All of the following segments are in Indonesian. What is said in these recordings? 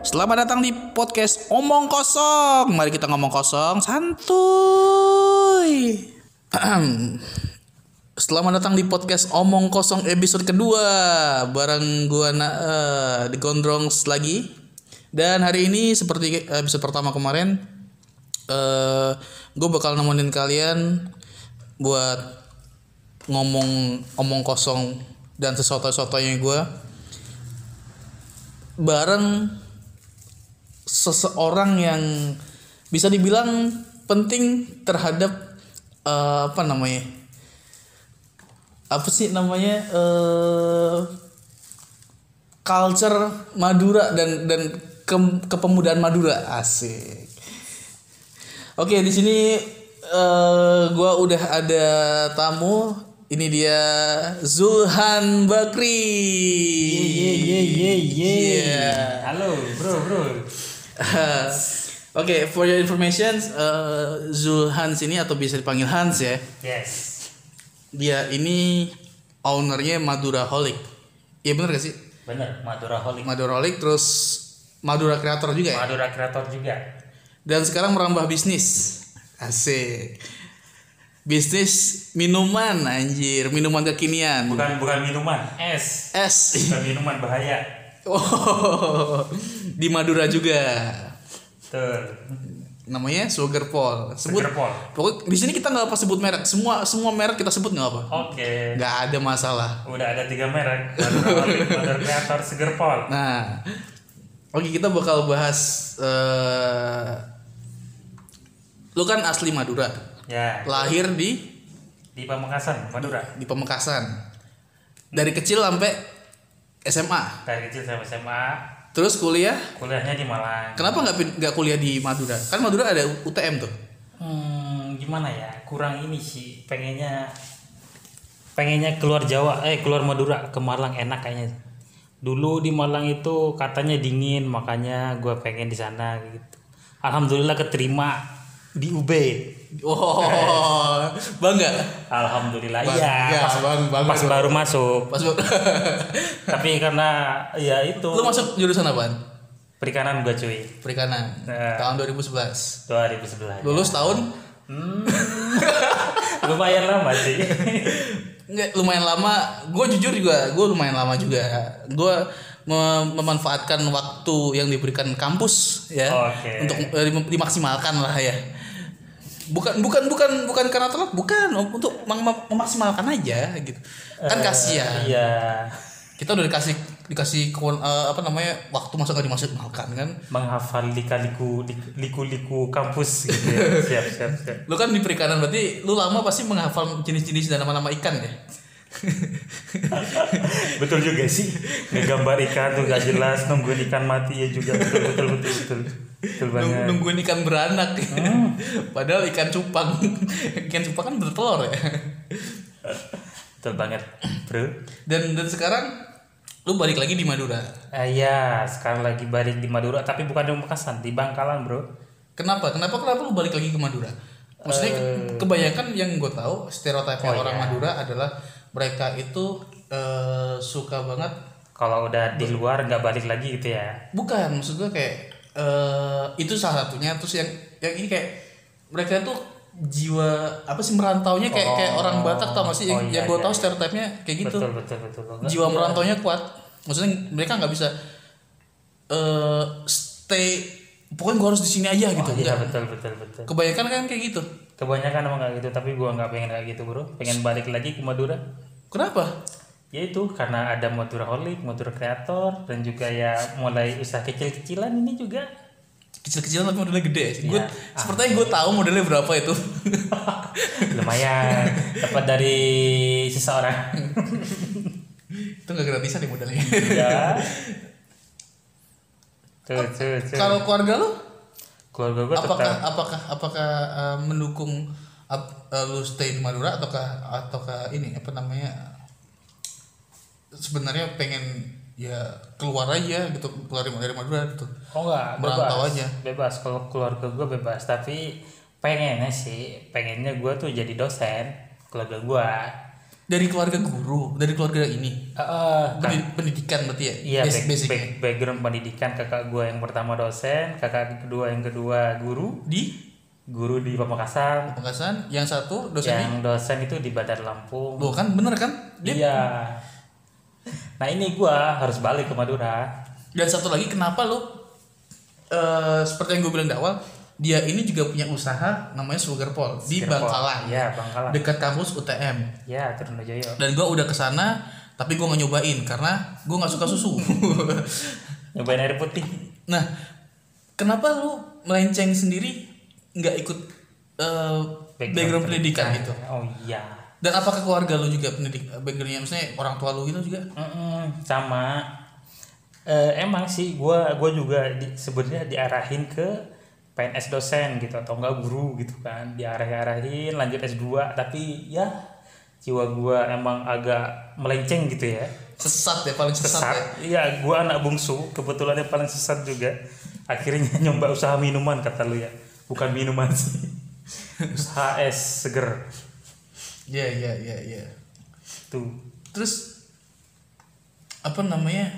Selamat datang di podcast Omong Kosong. Mari kita ngomong kosong, santuy. Selamat datang di podcast Omong Kosong episode kedua bareng gua na eh, di Gondrongs lagi. Dan hari ini seperti episode pertama kemarin eh gue bakal nemenin kalian buat ngomong omong kosong dan sesuatu-sesuatunya gue bareng seseorang yang bisa dibilang penting terhadap eh, apa namanya apa sih namanya eh culture Madura dan dan ke- kepemudaan Madura asik oke di sini eh gua udah ada tamu ini dia Zulhan Bakri Ye ye ye ye. Iya. Halo, bro, bro. Oke, for your information, uh, Zulhans ini atau bisa dipanggil Hans ya. Yes. Dia ini ownernya Madura Holic. Iya bener gak sih? Bener, Madura Holic. Madura Holic terus Madura Creator juga ya. Madura Kreator juga. Dan sekarang merambah bisnis. Asik. Bisnis minuman anjir, minuman kekinian. Bukan bukan minuman, es. Es. Bukan minuman bahaya. Oh, di Madura juga. Tuh. Namanya Sugar Paul. Sebut Sugar Paul. Pokoknya di sini kita nggak apa sebut merek. Semua semua merek kita sebut nggak apa. Oke. Nggak ada masalah. Udah ada tiga merek. Madura Kreator, Sugar Paul. Nah, oke kita bakal bahas. eh lu kan asli Madura, Ya. lahir di Di Pamekasan, Madura. di Pamekasan. Dari kecil sampai SMA. Dari kecil sampai SMA, Terus kuliah, kuliahnya di Malang. kenapa nggak nggak kuliah di Madura? Kan Madura ada UTM tuh. Hmm, gimana ya? Kurang ini sih. Pengennya pengennya keluar Jawa, eh keluar Madura ke Malang enak kayaknya. Dulu di Malang itu katanya dingin, makanya gue pengen di sana gitu. Alhamdulillah keterima di UB. Oh, bangga. Alhamdulillah iya. ya, Pas, bang- bang- pas bang. baru masuk. Pas lu Tapi karena ya itu masuk jurusan apaan? perikanan gue cuy. Perikanan. Nah. Tahun 2011. 2011. Lulus tahun Hmm. Lumayan lama sih. Nggak, lumayan lama. Gue jujur juga, gue lumayan lama juga. Gue mem- memanfaatkan waktu yang diberikan kampus ya Oke. untuk eh, dim- dimaksimalkan lah ya. Bukan bukan bukan bukan karena telat, bukan untuk mem- mem- memaksimalkan aja gitu. Kan Eh, kasihan. Iya. Kita udah dikasih dikasih kewen- eh, apa namanya waktu masa gak dimaksimalkan kan. menghafal lika-liku liku-liku kampus gitu ya. siap siap siap Lu kan di perikanan berarti lu lama pasti menghafal jenis-jenis dan nama-nama ikan ya. betul juga sih. Ngegambar ikan tuh gak jelas nungguin ikan mati ya juga. Betul betul betul betul. Betul banget. nungguin ikan beranak. Padahal ikan cupang. Ikan cupang kan bertelur ya. Betul banget bro. Dan dan sekarang lu balik lagi di Madura? Eh, ya sekarang lagi balik di Madura tapi bukan di Makassar di Bangkalan bro. Kenapa? Kenapa kenapa lu balik lagi ke Madura? Maksudnya ke- kebanyakan yang gue tahu stereotipnya Oh, orang iya. Madura adalah mereka itu eh, suka banget kalau udah di luar nggak balik lagi gitu ya? Bukan maksud gue kayak eh, itu salah satunya. Terus yang yang ini kayak mereka tuh jiwa apa sih merantaunya kayak kayak orang Batak tau gak sih? Yang, Oh, iya, yang gue iya, tahu iya. stereotipnya kayak gitu. Betul betul betul Nggak- jiwa merantaunya kuat. Maksudnya mereka nggak bisa eh stay pokoknya gue harus di sini aja gitu. Oh, iya Nggak. betul betul betul. Kebanyakan kan kayak gitu kebanyakan emang kayak gitu tapi gua nggak pengen kayak gitu bro. Pengen balik lagi ke Madura. Kenapa? Ya itu karena ada Madura Holic, Madura Kreator dan juga ya mulai usaha kecil-kecilan ini juga. Kecil-kecilan tapi modelnya gede. Gue Iya. sepertinya gue tahu modelnya berapa itu. Lumayan. Dapat dari seseorang. Itu nggak gratisan nih modelnya. Ya tuh tuh tuh. Kalau keluarga lu keluarga gua apakah tetap. apakah apakah eh, mendukung ap- eh, lu stay di Madura ataukah ataukah ini apa namanya sebenarnya pengen ya keluar aja gitu keluar dari Madura gitu. Oh enggak Merantau bebas. aja. bebas kalau keluarga gua bebas tapi pengennya sih pengennya gua tuh jadi dosen keluarga gua dari keluarga guru dari keluarga ini? Eh, Pendid- pendidikan berarti ya? Iya, basic back- basicnya? back- background pendidikan kakak gue yang pertama dosen, kakak kedua yang kedua guru, di? Guru di Pamekasan, Pemekasan yang satu dosen yang dosen itu di Badar Lampung. Loh kan bener kan? Dia Iya. Nah ini gue harus balik ke Madura. dan satu lagi kenapa lo eh seperti yang gue bilang di awal dia ini juga punya usaha namanya Sugar Pol di Bangkalan Iya Bangkalan. dekat kampus UTM Ya Trunojoyo. dan gue udah ke sana tapi gue nggak nyobain karena gue nggak suka susu Nyobain air putih. nah kenapa lu melenceng sendiri nggak ikut eh, background, pendidikan gitu Oh iya. dan apakah keluarga lu juga pendidik backgroundnya maksudnya orang tua lu gitu juga Mm-mm, sama. Eh, emang sih gue gua juga di- sebenarnya diarahin ke PNS dosen gitu atau enggak guru gitu kan. Diarah-arahin lanjut S2 tapi ya jiwa gua emang agak melenceng gitu ya. Sesat ya paling sesat, sesat. ya. Iya gua anak bungsu kebetulan yang paling sesat juga. Akhirnya nyoba usaha minuman kata lu ya. Bukan minuman sih. Usaha es seger. Iya iya iya iya. Tuh. Terus apa namanya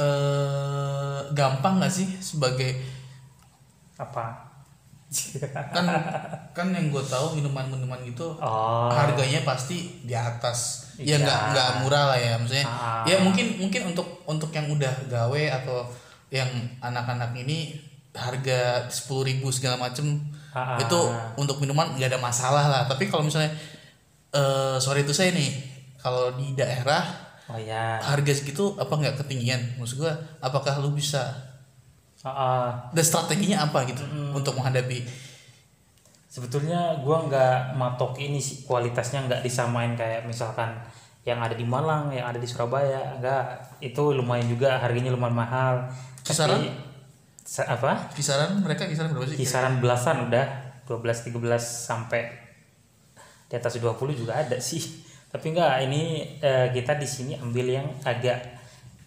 eh gampang nggak sih sebagai apa kan kan yang gue tahu minuman-minuman gitu oh harganya pasti di atas ya Iya. nggak nggak murah lah ya maksudnya Ah. ya mungkin mungkin untuk untuk yang udah gawe atau yang anak-anak ini harga sepuluh ribu segala macem Ah. itu untuk minuman nggak ada masalah lah tapi kalau misalnya eh sorry itu saya nih kalau di daerah oh ya harga segitu apa nggak ketinggian maksud gua apakah lu bisa Ah. dan strateginya apa gitu untuk menghadapi? Sebetulnya gua nggak matok ini sih kualitasnya nggak disamain kayak misalkan yang ada di Malang yang ada di Surabaya nggak. Itu lumayan juga harganya lumayan mahal. Kisaran? Tapi, apa? Kisaran mereka kisaran berapa sih? Kisaran belasan udah 12 13 sampai di atas 20 juga ada sih. Tapi enggak ini eh, kita di sini ambil yang agak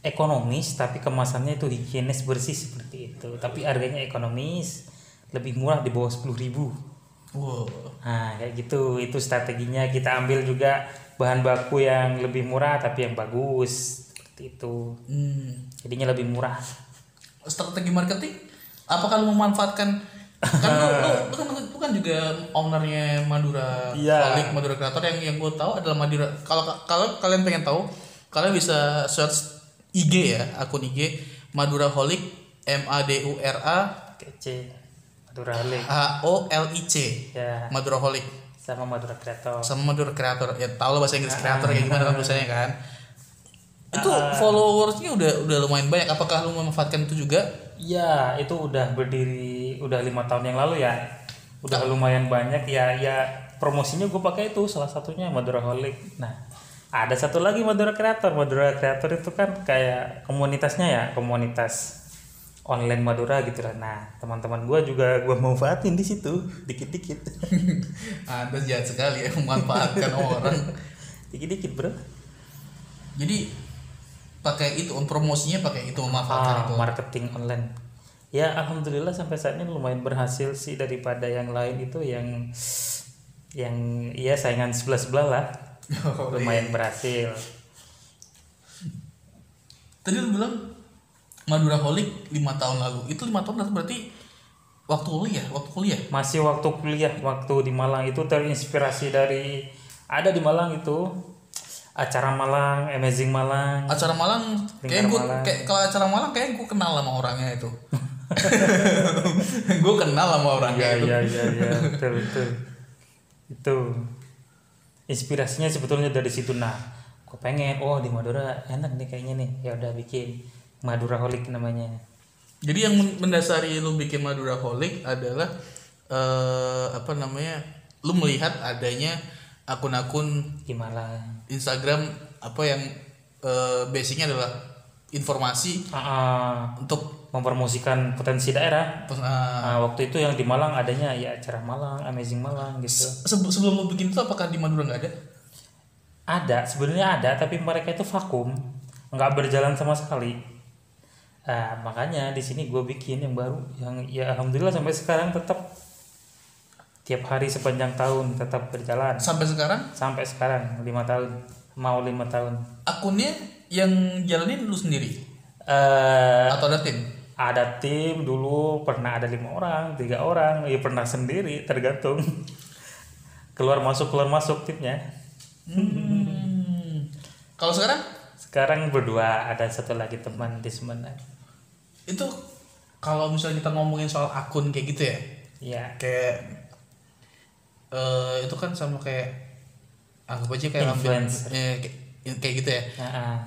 ekonomis tapi kemasannya itu higienis bersih seperti itu. Tapi harganya ekonomis lebih murah di bawah 10.000 ribu. Wow. Nah kayak gitu. Itu strateginya. Kita ambil juga bahan baku yang lebih murah tapi yang bagus. Seperti itu. Hmm. jadinya lebih murah. Strategi marketing apakah lu memanfaatkan? Kan lu, lu, lu kan, lu kan juga ownernya Madura Iya. Holic, Madura Creator yang yang gue tahu adalah Madura. Kalau kalau kalian pengen tahu kalian bisa search IG ya akun IG Madura Holic M A D U R A. Kece Madura Halik H O L I C. Ya. Madura Holic sama Madura Kreator sama Madura Creator. Ya tahu lah bahasa Inggris Creator kayak gimana kan tulisannya kan. Itu Ah. followersnya udah udah lumayan banyak. Apakah lu memanfaatkan itu juga? Ya itu udah berdiri udah lima tahun yang lalu ya. Udah lumayan banyak. Ya ya promosinya gue pakai itu salah satunya Madura Holic. Nah ada satu lagi Madura Creator Madura Creator itu kan kayak komunitasnya ya komunitas online Madura gitu lah. Nah teman-teman gue juga gue manfaatin di situ dikit-dikit. Anda jahat sekali ya memanfaatkan orang. Dikit-dikit bro. Jadi pakai itu promosinya pakai itu memanfaatkan Ah, itu. marketing online. Ya alhamdulillah sampai saat ini lumayan berhasil sih daripada yang lain itu yang yang ya saingan sebelah sebelah lah Oh, lumayan berhasil. Tadi lu bilang Madura Holic lima tahun lalu. Itu lima tahun lalu berarti waktu kuliah waktu kuliah? Masih waktu kuliah waktu di Malang. Itu terinspirasi dari ada di Malang itu acara Malang Amazing Malang. Acara Malang kayak gue Malang. kayak kalau acara Malang kayak gue kenal sama orangnya itu. Gue kenal sama orangnya Iya itu. iya iya iya. Betul betul. Itu inspirasinya sebetulnya dari situ. Nah gue pengen oh di Madura enak nih kayaknya nih. Ya udah bikin Madura Holic namanya. Jadi yang men- mendasari lu bikin Madura Holic adalah eh, apa namanya lu melihat adanya akun-akun di Malang Instagram apa yang eh, basicnya adalah informasi ah, untuk mempromosikan potensi daerah. Eh, Nah, waktu itu yang di Malang adanya ya acara Malang Amazing Malang gitu. Se- sebelum lu bikin itu apakah di Madura nggak ada? ada sebenarnya ada tapi mereka itu vakum. Nggak berjalan sama sekali. Nah, makanya di sini gue bikin yang baru yang ya alhamdulillah sampai sekarang tetap tiap hari sepanjang tahun tetap berjalan. Sampai sekarang? Sampai sekarang lima tahun. Mau lima tahun. Akunnya yang jalanin lu sendiri eh atau ada tim? ada tim dulu pernah ada lima orang tiga orang ya pernah sendiri tergantung keluar masuk keluar masuk timnya Hmm. Kalau sekarang sekarang berdua ada satu lagi teman di Semenan itu kalau misalnya kita ngomongin soal akun kayak gitu ya, ya kayak eh itu kan sama kayak anggap aja kayak ambil Influencer. eh, kayak, kayak gitu ya. Ah, ah.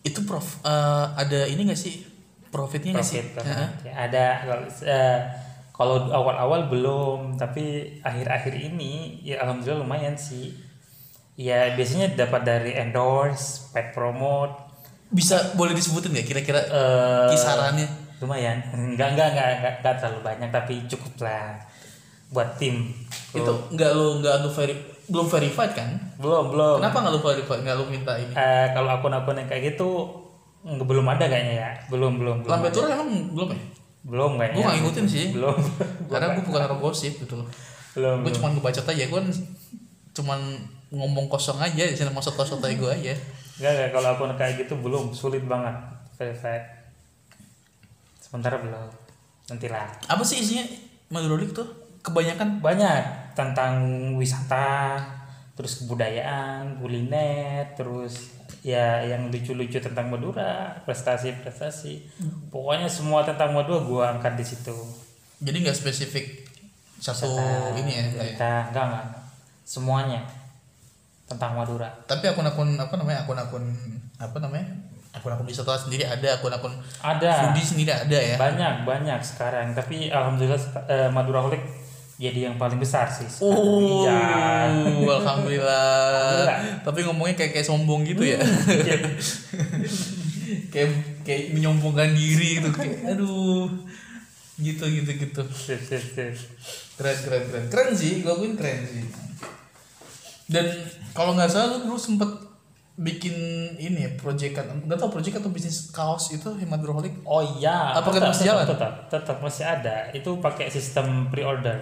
Itu prof eh, ada ini gak sih? Profitnya nggak sih? profit profit. Ya, ada. Kalau eh, kalau awal-awal belum tapi akhir-akhir ini ya alhamdulillah lumayan sih. Ya biasanya dapat dari endorse paid promote. Bisa boleh disebutin nggak kira-kira eh, kisarannya? lumayan. Enggak enggak enggak enggak, enggak terlalu banyak tapi cukup lah buat tim. Itu nggak lu nggak veri belum verified kan? belum belum Kenapa nggak lu verified? Nggak lu minta ini? Eh, kalau akun-akun yang kayak gitu nggak- belum ada kayaknya ya belum belum belum Lambe turun emang belum ya? belum kayaknya Gue nggak ngikutin sih. belum Karena gue bukan orang gosip gitu loh. belum Gue cuma ngebacot aja. Gue cuman ngomong kosong aja di sini maksud kosong tadi gue aja. Enggak, enggak, kalau akun kayak gitu belum sulit banget verified. Sementara belum. Nantilah. Apa sih isinya Madrolik tuh? Kebanyakan Banyak tentang wisata, terus kebudayaan, kuliner, terus ya yang lucu-lucu tentang Madura, prestasi-prestasi. Pokoknya semua tentang Madura gua angkat di situ. jadi nggak spesifik satu ini ya. Kita enggak, enggak, enggak. Semuanya tentang Madura. Tapi akun-akun apa namanya? Akun-akun apa namanya? Akun-akun wisata sendiri ada, akun-akun Ada. foodie sendiri ada ya. Banyak, banyak sekarang. Tapi alhamdulillah eh, Madura Holic jadi yang paling besar sih. Oh, Iya. alhamdulillah. Alhamdulillah. Tapi ngomongnya kayak kayak sombong gitu ya. kayak kayak menyombongkan diri gitu kayak aduh. Gitu gitu gitu. Keren keren keren. Keren sih, gue akuin keren sih. Dan kalau nggak salah lu dulu sempet bikin ini proyekan, nggak tau proyek atau bisnis kaos itu Hemadroholic. Oh iya. Apakah tetap, masih tetap, jalan? Tetap, tetap masih ada. Itu pakai sistem pre-order.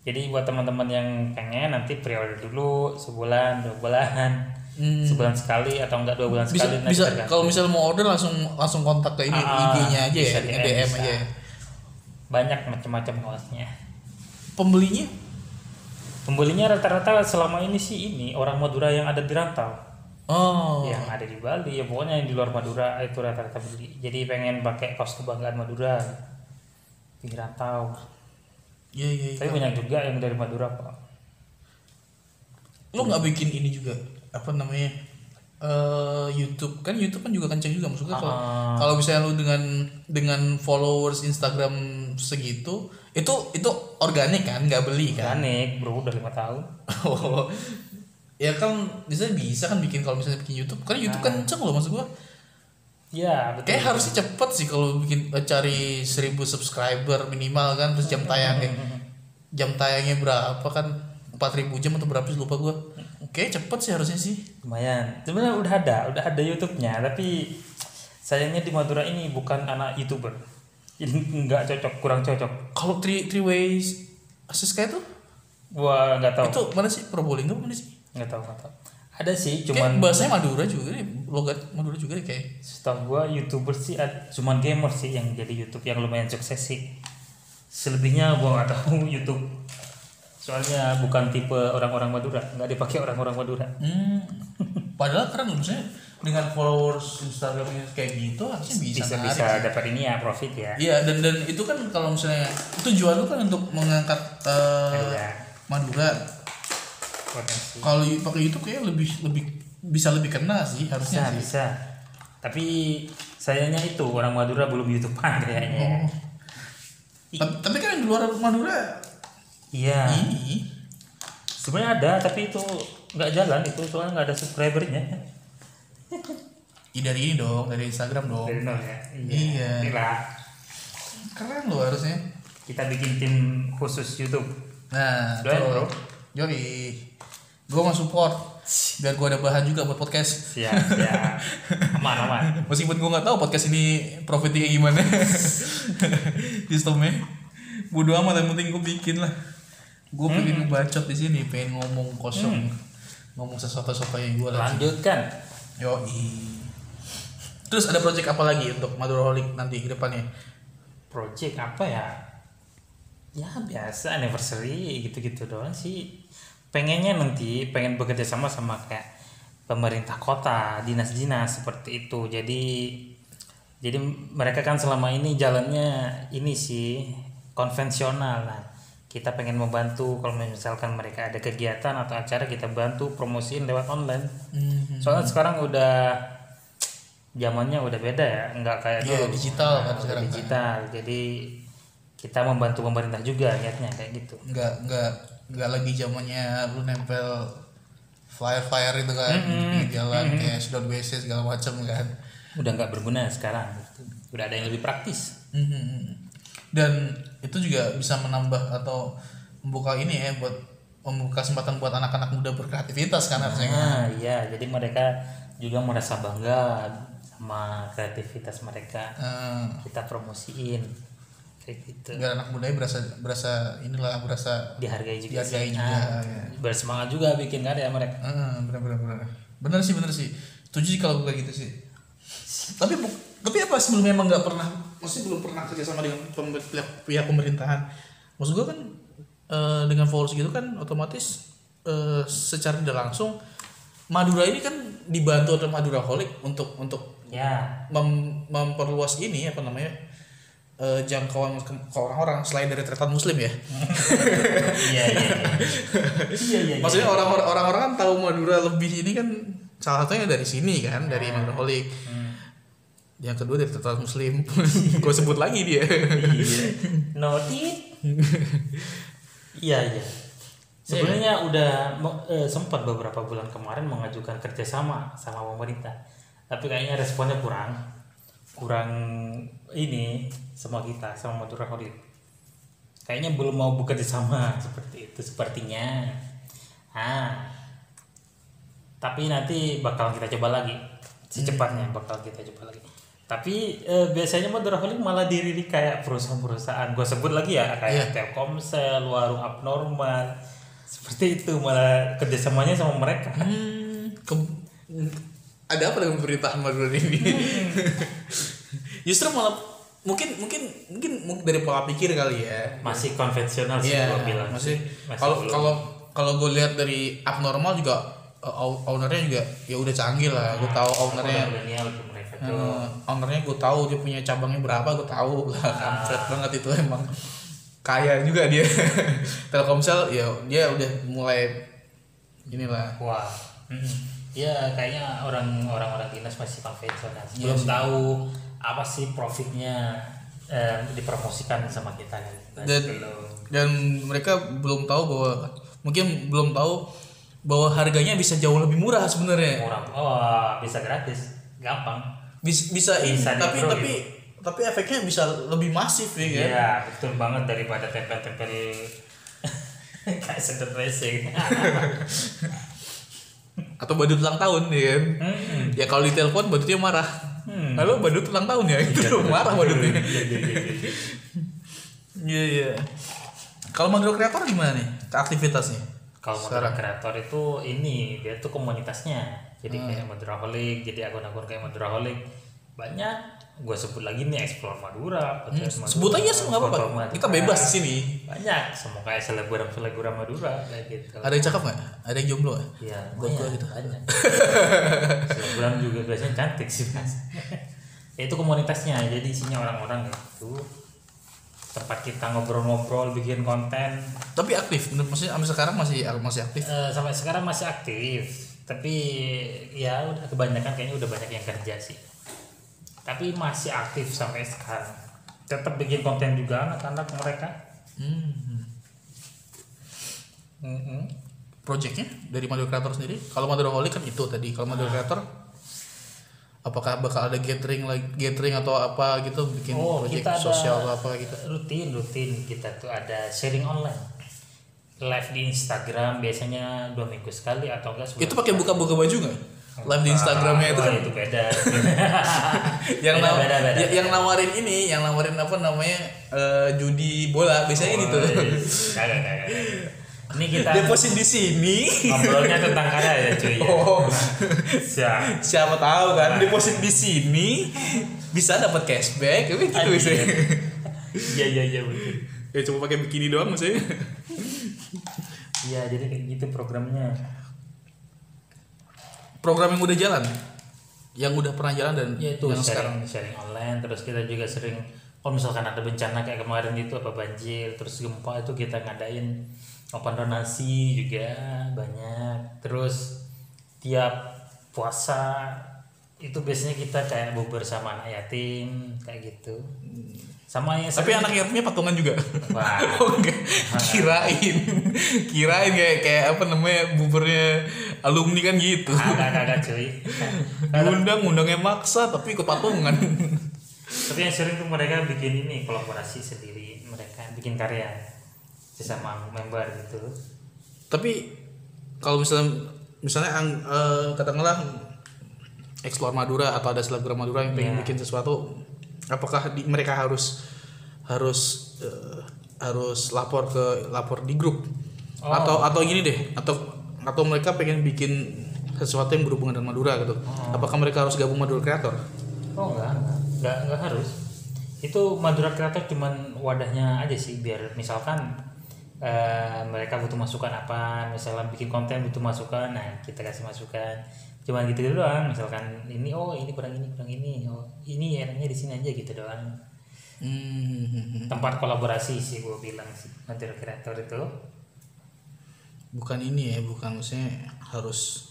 Jadi buat teman-teman yang pengen nanti pre-order dulu sebulan, dua bulan, Hmm. sebulan sekali atau enggak dua bulan Bisa sekali. nanti bisa tergantung. kalau misalnya mau order langsung langsung kontak ke ini Ah, IG-nya aja ya, DM, DM, bisa. aja. ya. Banyak macam-macam kaosnya. Pembelinya Pembelinya rata-rata selama ini sih ini orang Madura yang ada di rantau. Oh. yang ada di Bali ya pokoknya yang di luar Madura itu rata-rata beli jadi pengen pakai kaos kebanggaan Madura di rantau Iya iya. iya. tapi banyak juga yang dari Madura kok Lu nggak bikin ini juga apa namanya? eh YouTube kan YouTube kan juga kenceng juga maksudnya kalau Ah. kalau misalnya lu dengan dengan followers Instagram segitu itu itu organik kan nggak beli kan Organik bro udah lima tahun Oh. ya kan bisa bisa kan bikin kalau misalnya bikin YouTube kan YouTube kenceng loh maksud gua ya betul kayak harusnya cepet sih kalau bikin eh, cari 1000 subscriber minimal kan terus jam tayangnya jam tayangnya berapa kan? 4000 jam atau berapa sih? Lupa gua. Kayak cepet sih harusnya sih. Lumayan. Sebenarnya udah ada udah ada YouTube-nya tapi sayangnya di Madura ini bukan anak youtuber. Jadi nggak cocok kurang cocok. Kalau three three ways asis kayak tuh gua nggak tahu. Itu mana sih? Probolinggo mana sih? Nggak tahu nggak tahu ada sih kayak cuman bahasanya Madura juga nih logat Madura juga nih kayak Setahu gua youtuber sih ad- cuman gamer sih yang jadi YouTube yang lumayan sukses sih. Selebihnya gua nggak tahu YouTube. Soalnya bukan tipe orang-orang Madura, nggak dipakai orang-orang Madura. hmm. padahal keren loh maksudnya dengan followers Instagramnya kayak gitu harusnya bisa, Bisa bisa dapat ini ya profit ya. Iya dan dan itu kan kalau misalnya tujuan lu kan untuk mengangkat eh, Madura. Kalau pakai YouTube kayak lebih lebih bisa lebih kena sih Bisa harusnya sih. bisa. Tapi sayangnya itu orang Madura belum YouTubean kayaknya. Oh. Tapi, tapi kan yang di luar Madura Iya. ini Sebenarnya ada tapi itu nggak jalan itu soalnya nggak ada subscribernya. ya dari ini dong dari Instagram dong. Dari nol ya. Iya. Inilah. Keren loh harusnya. Kita bikin tim khusus YouTube. Nah, Doain, bro. Yoi. Gue mau support biar gue ada bahan juga buat podcast. Siap. Aman, aman. Meskipun gue nggak tahu podcast ini profitnya gimana sistemnya. Bodoh amat yang penting gue bikin lah. Gue pengen ngebacot di sini, pengen ngomong kosong. ngomong sesuatu-sesuatu yang gue lagi. lanjutkan Yo Terus ada project apa lagi untuk Maduraholic nanti ke depannya? project apa ya ya biasa anniversary gitu-gitu doang sih pengennya nanti pengen bekerja sama sama kayak pemerintah kota dinas-dinas seperti itu. Jadi jadi mereka kan selama ini jalannya ini sih konvensional. Nah kita pengen membantu kalau misalkan mereka ada kegiatan atau acara kita bantu promosiin lewat online. Soalnya sekarang udah zamannya udah beda ya nggak kayak Iya, dulu. digital kan udah sekarang kan. digital. Jadi kita membantu pemerintah juga niatnya kayak gitu. Nggak nggak nggak lagi zamannya lu nempel flyer flyer itu kan di jalan kayak sedot WC segala macam kan. udah nggak berguna sekarang udah ada yang lebih praktis Mhm. Dan itu juga bisa menambah atau membuka ini ya buat membuka kesempatan buat anak-anak muda berkreativitas kan harusnya. kan? nah iya jadi mereka juga merasa bangga sama kreativitas mereka Eh, kita promosiin kayak gitu biar anak mudanya berasa berasa inilah berasa dihargai juga Dihargai sih. juga, Ah, ya. bersemangat juga bikin karya mereka Heeh, benar benar benar. Benar sih benar sih. Setuju sih kalau gue kayak gitu sih. Tapi bu- tapi apa sebelumnya emang nggak pernah, maksudnya belum pernah kerja sama dengan pihak, pihak pemerintahan. Maksud gue kan eh, dengan followers gitu kan otomatis eh, secara tidak langsung Madura ini kan dibantu oleh Madura Holic untuk untuk ya mem- memperluas ini apa namanya eh, jangkauan ke, ke orang-orang selain dari tretan muslim ya. iya iya iya iya iya Maksudnya orang-orang orang-orang kan tahu Madura lebih ini kan salah satunya dari sini kan, dari Madura Holic. Hmm. Yang kedua dari Tetra Muslim. Gue sebut lagi dia. Iya. Notit. Iya iya. Sebenarnya udah eh, sempat beberapa bulan kemarin mengajukan kerjasama sama pemerintah, tapi kayaknya responnya kurang, kurang ini sama kita sama Madura Holit. Kayaknya belum mau bekerja sama seperti itu sepertinya. Ah, tapi nanti bakal kita coba lagi. Secepatnya bakal kita coba lagi. Tapi eh, biasanya Madura Holik malah diri kayak perusahaan-perusahaan. Gue sebut lagi ya kayak Telkomsel warung abnormal. Seperti itu malah kerjasamanya sama mereka. Hmm, ke- ada apa dengan pemerintahan Madura ini? Justru malah mungkin mungkin mungkin mungkin dari pola pikir kali ya. masih konvensional sih Iya, gue bilang masih kalau kalau kalau gue lihat dari abnormal juga uh, ow- ownernya juga ya udah canggih lah. Gue tahu ownernya Eh, ownernya gue tahu dia punya cabangnya berapa gue tahu. Lah kampret banget itu emang. Kaya juga dia. Telkomsel ya dia udah mulai inilah. Wah ya kayaknya orang orang orang dinas masih konvensional Iya belum sih. tahu apa sih profitnya eh, dipromosikan sama kita kan dan Belum. dan mereka belum tahu bahwa mungkin belum tahu bahwa harganya bisa jauh lebih murah sebenarnya. Murah. Oh bisa gratis. Gampang. Bisa bisa, ini. Bisa tapi di-pro tapi tapi efeknya bisa lebih masif ya kan? Iya, betul banget daripada tempel-tempel kayak sedot WC. atau badut ulang tahun ya kan Hmm. ya kalau ditelepon badutnya marah Hmm. halo badut ulang tahun ya itu marah badutnya Iya, iya, iya, iya. Iya iya. Kalau Mandro kreator gimana nih aktivitasnya? Kalau moderator kreator itu ini dia tuh komunitasnya. Jadi Hmm. kayak Maduraholic, jadi akun-akun kayak Maduraholic banyak. Gue sebut lagi nih Explore Madura, Hmm, Sebut aja sih nggak apa-apa. Kita bebas di sini. Banyak, semua kayak selebgram selebgram Madura kayak gitu. Ada yang cakep nggak? Ada yang jomblo? Iya, gua banyak, gitu. banyak. Selebgram juga biasanya cantik sih mas. Ya, itu komunitasnya, jadi isinya orang-orang gitu. Tempat kita ngobrol-ngobrol, bikin konten. Tapi aktif. Maksudnya sampai sekarang masih masih aktif. Eh, sampai sekarang masih aktif, tapi ya udah kebanyakan kayaknya udah banyak yang kerja sih. Tapi masih aktif sampai sekarang. Tetap bikin konten juga anak-anak mereka. Hmm. Mm-mm. Projectnya dari Mandro kreator sendiri. Kalau Mandro Holy kan itu tadi. Kalau Mandro kreator apakah bakal ada gathering lagi gathering atau apa gitu bikin Oh, project kita sosial atau apa gitu. rutin rutin kita tuh ada sharing online live di Instagram biasanya dua minggu sekali atau enggak Itu pakai buka-buka baju nggak? Live di Instagramnya itu kan itu beda yang Beda, beda, beda. ya- yang nawarin ini, yang nawarin apa namanya eh, judi bola biasanya gitu. Oh, iya. kagak kagak. Ini kita deposit di sini ngobrolnya tentang karya ya cuy. ya. oh Siap. siapa tahu kan deposit di sini bisa dapat cashback tapi gitu Anjir. sih Iya iya iya betul. ya cuma pakai bikini doang maksudnya Iya jadi kayak gitu programnya. Program yang udah jalan. Yang udah pernah jalan dan Ya itu yang sekarang. sharing, sharing online terus kita juga sering kalau misalkan ada bencana kayak kemarin itu apa banjir terus gempa itu kita ngadain open donasi juga banyak. Terus tiap puasa itu biasanya kita kayak bubur sama anak yatim kayak gitu. Sama yang tapi anak yatimnya patungan juga. Wah. oh kirain. Kirain kayak kayak apa namanya buburnya alumni kan gitu. Agak agak cuy. Diundang undangnya maksa tapi ikut patungan. Tapi yang sering tuh mereka bikin ini kolaborasi sendiri mereka bikin karya sesama member gitu. Tapi kalau misalnya misalnya ang- eh, katakanlah explore Madura atau ada selebgram Madura yang pengen Iya. bikin sesuatu apakah di- mereka harus harus eh, harus lapor ke lapor di grup? Oh. atau atau gini deh atau atau mereka pengen bikin sesuatu yang berhubungan dengan Madura gitu. Oh. apakah mereka harus gabung Madura Creator? Oh enggak enggak. Enggak, harus. Itu Madura Kreator cuman wadahnya aja sih biar misalkan eh, mereka butuh masukan apa misalnya bikin konten butuh masukan nah kita kasih masukan. Cuman gitu gitu doang misalkan ini oh ini kurang ini kurang ini oh ini enaknya di sini aja gitu doang. Hmm, tempat kolaborasi sih gue bilang sih Madura Kreator itu bukan ini ya bukan maksudnya harus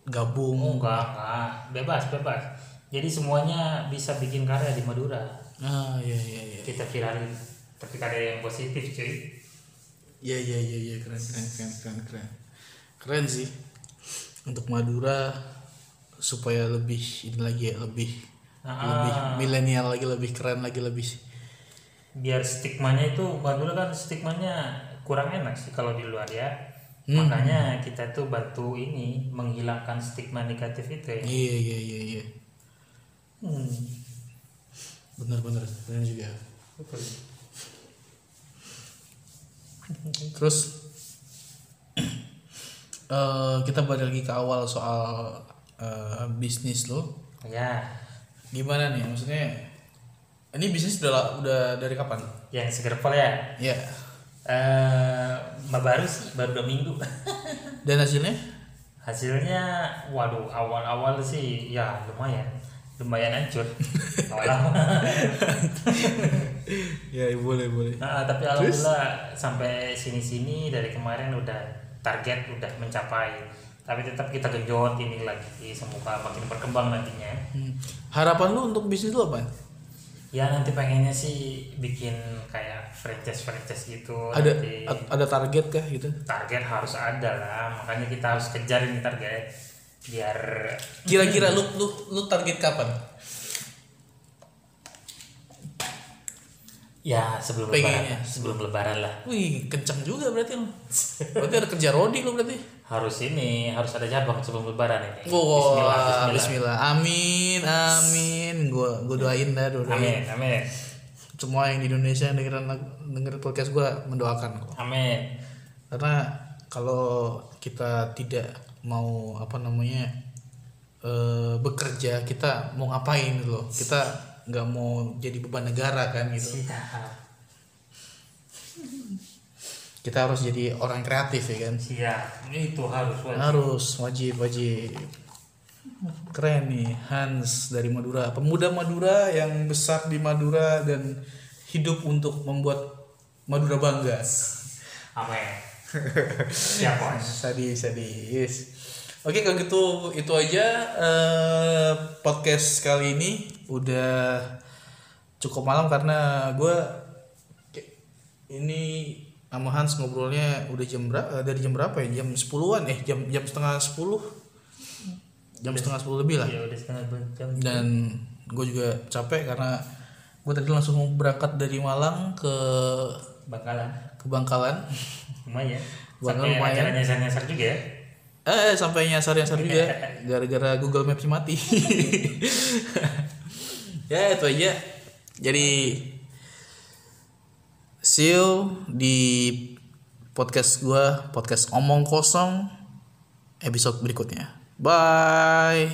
Oh, gabung enggak, enggak. Bebas, bebas. Jadi semuanya bisa bikin karya di Madura. ah iya iya iya Kita viralin. Tapi karya yang positif, cuy. Iya iya iya iya keren keren keren keren keren keren sih untuk Madura supaya lebih ini lagi ya lebih Ah. lebih milenial lagi lebih keren lagi lebih Biar stigmanya itu Madura kan stigmanya kurang enak sih kalau di luar ya. Makanya kita tuh bantu ini menghilangkan stigma negatif itu ya. iya iya iya iya. Hmm. benar benar. Keren juga. Betul. terus eh kita balik lagi ke awal soal eh, bisnis lo. Ya, gimana nih? Maksudnya ini bisnis udah udah dari kapan? Yang seger pol ya. ya Eh, baru sih, baru dua minggu. dan hasilnya? Hasilnya waduh awal-awal sih ya lumayan. Lumayan hancur. Awal-awal. Ya boleh boleh. Nah, tapi alhamdulillah sampai sini-sini dari kemarin udah target udah mencapai. Tapi tetap kita genjot ini lagi semoga makin berkembang nantinya. Hmm. harapan lu untuk bisnis lu apa ya nanti pengennya sih bikin kayak franchise franchise gitu ada nanti ada target kah gitu? Target harus ada lah makanya kita harus kejar ini target biar kira-kira lu lu lu target kapan ya sebelum Pengennya. lebaran sebelum lebaran lah. Wih kencang juga berarti lu. Berarti ada kerja rodi lu berarti? Harus ini harus ada cabang sebelum lebaran ini. Wow Bismillah, bismillah, bismillah. amin amin. Gua gua doain dah doain amin amin. Semua yang di Indonesia yang dengerin dengerin podcast gua mendoakan kok amin. Karena kalau kita tidak mau apa namanya eh, bekerja kita mau ngapain gitu loh. Kita nggak mau jadi beban negara kan gitu. Siap kita harus jadi orang kreatif ya kan? Siap itu harus wajib. harus wajib wajib. Keren nih Hans dari Madura. Pemuda Madura yang besar di Madura dan hidup untuk membuat Madura bangga. Amin. Siap bos sadis sadis oke kalau gitu itu aja eh, podcast kali ini. Udah cukup malam karena gue ini sama Hans ngobrolnya udah jam berapa dari jam berapa ya? Jam 10-an eh jam jam setengah 10 jam setengah 10 lebih lah. Ya udah setengah jam. Dan gue juga capek karena gue tadi langsung mau berangkat dari Malang ke bakalan ke Bangkalan. Lumayan. Sampai lumayan. acara nyasar nyasar juga ya Eh sampai nyasar nyasar juga gara-gara Google Maps mati. ya itu aja. Jadi see you di podcast gua podcast omong kosong episode berikutnya bye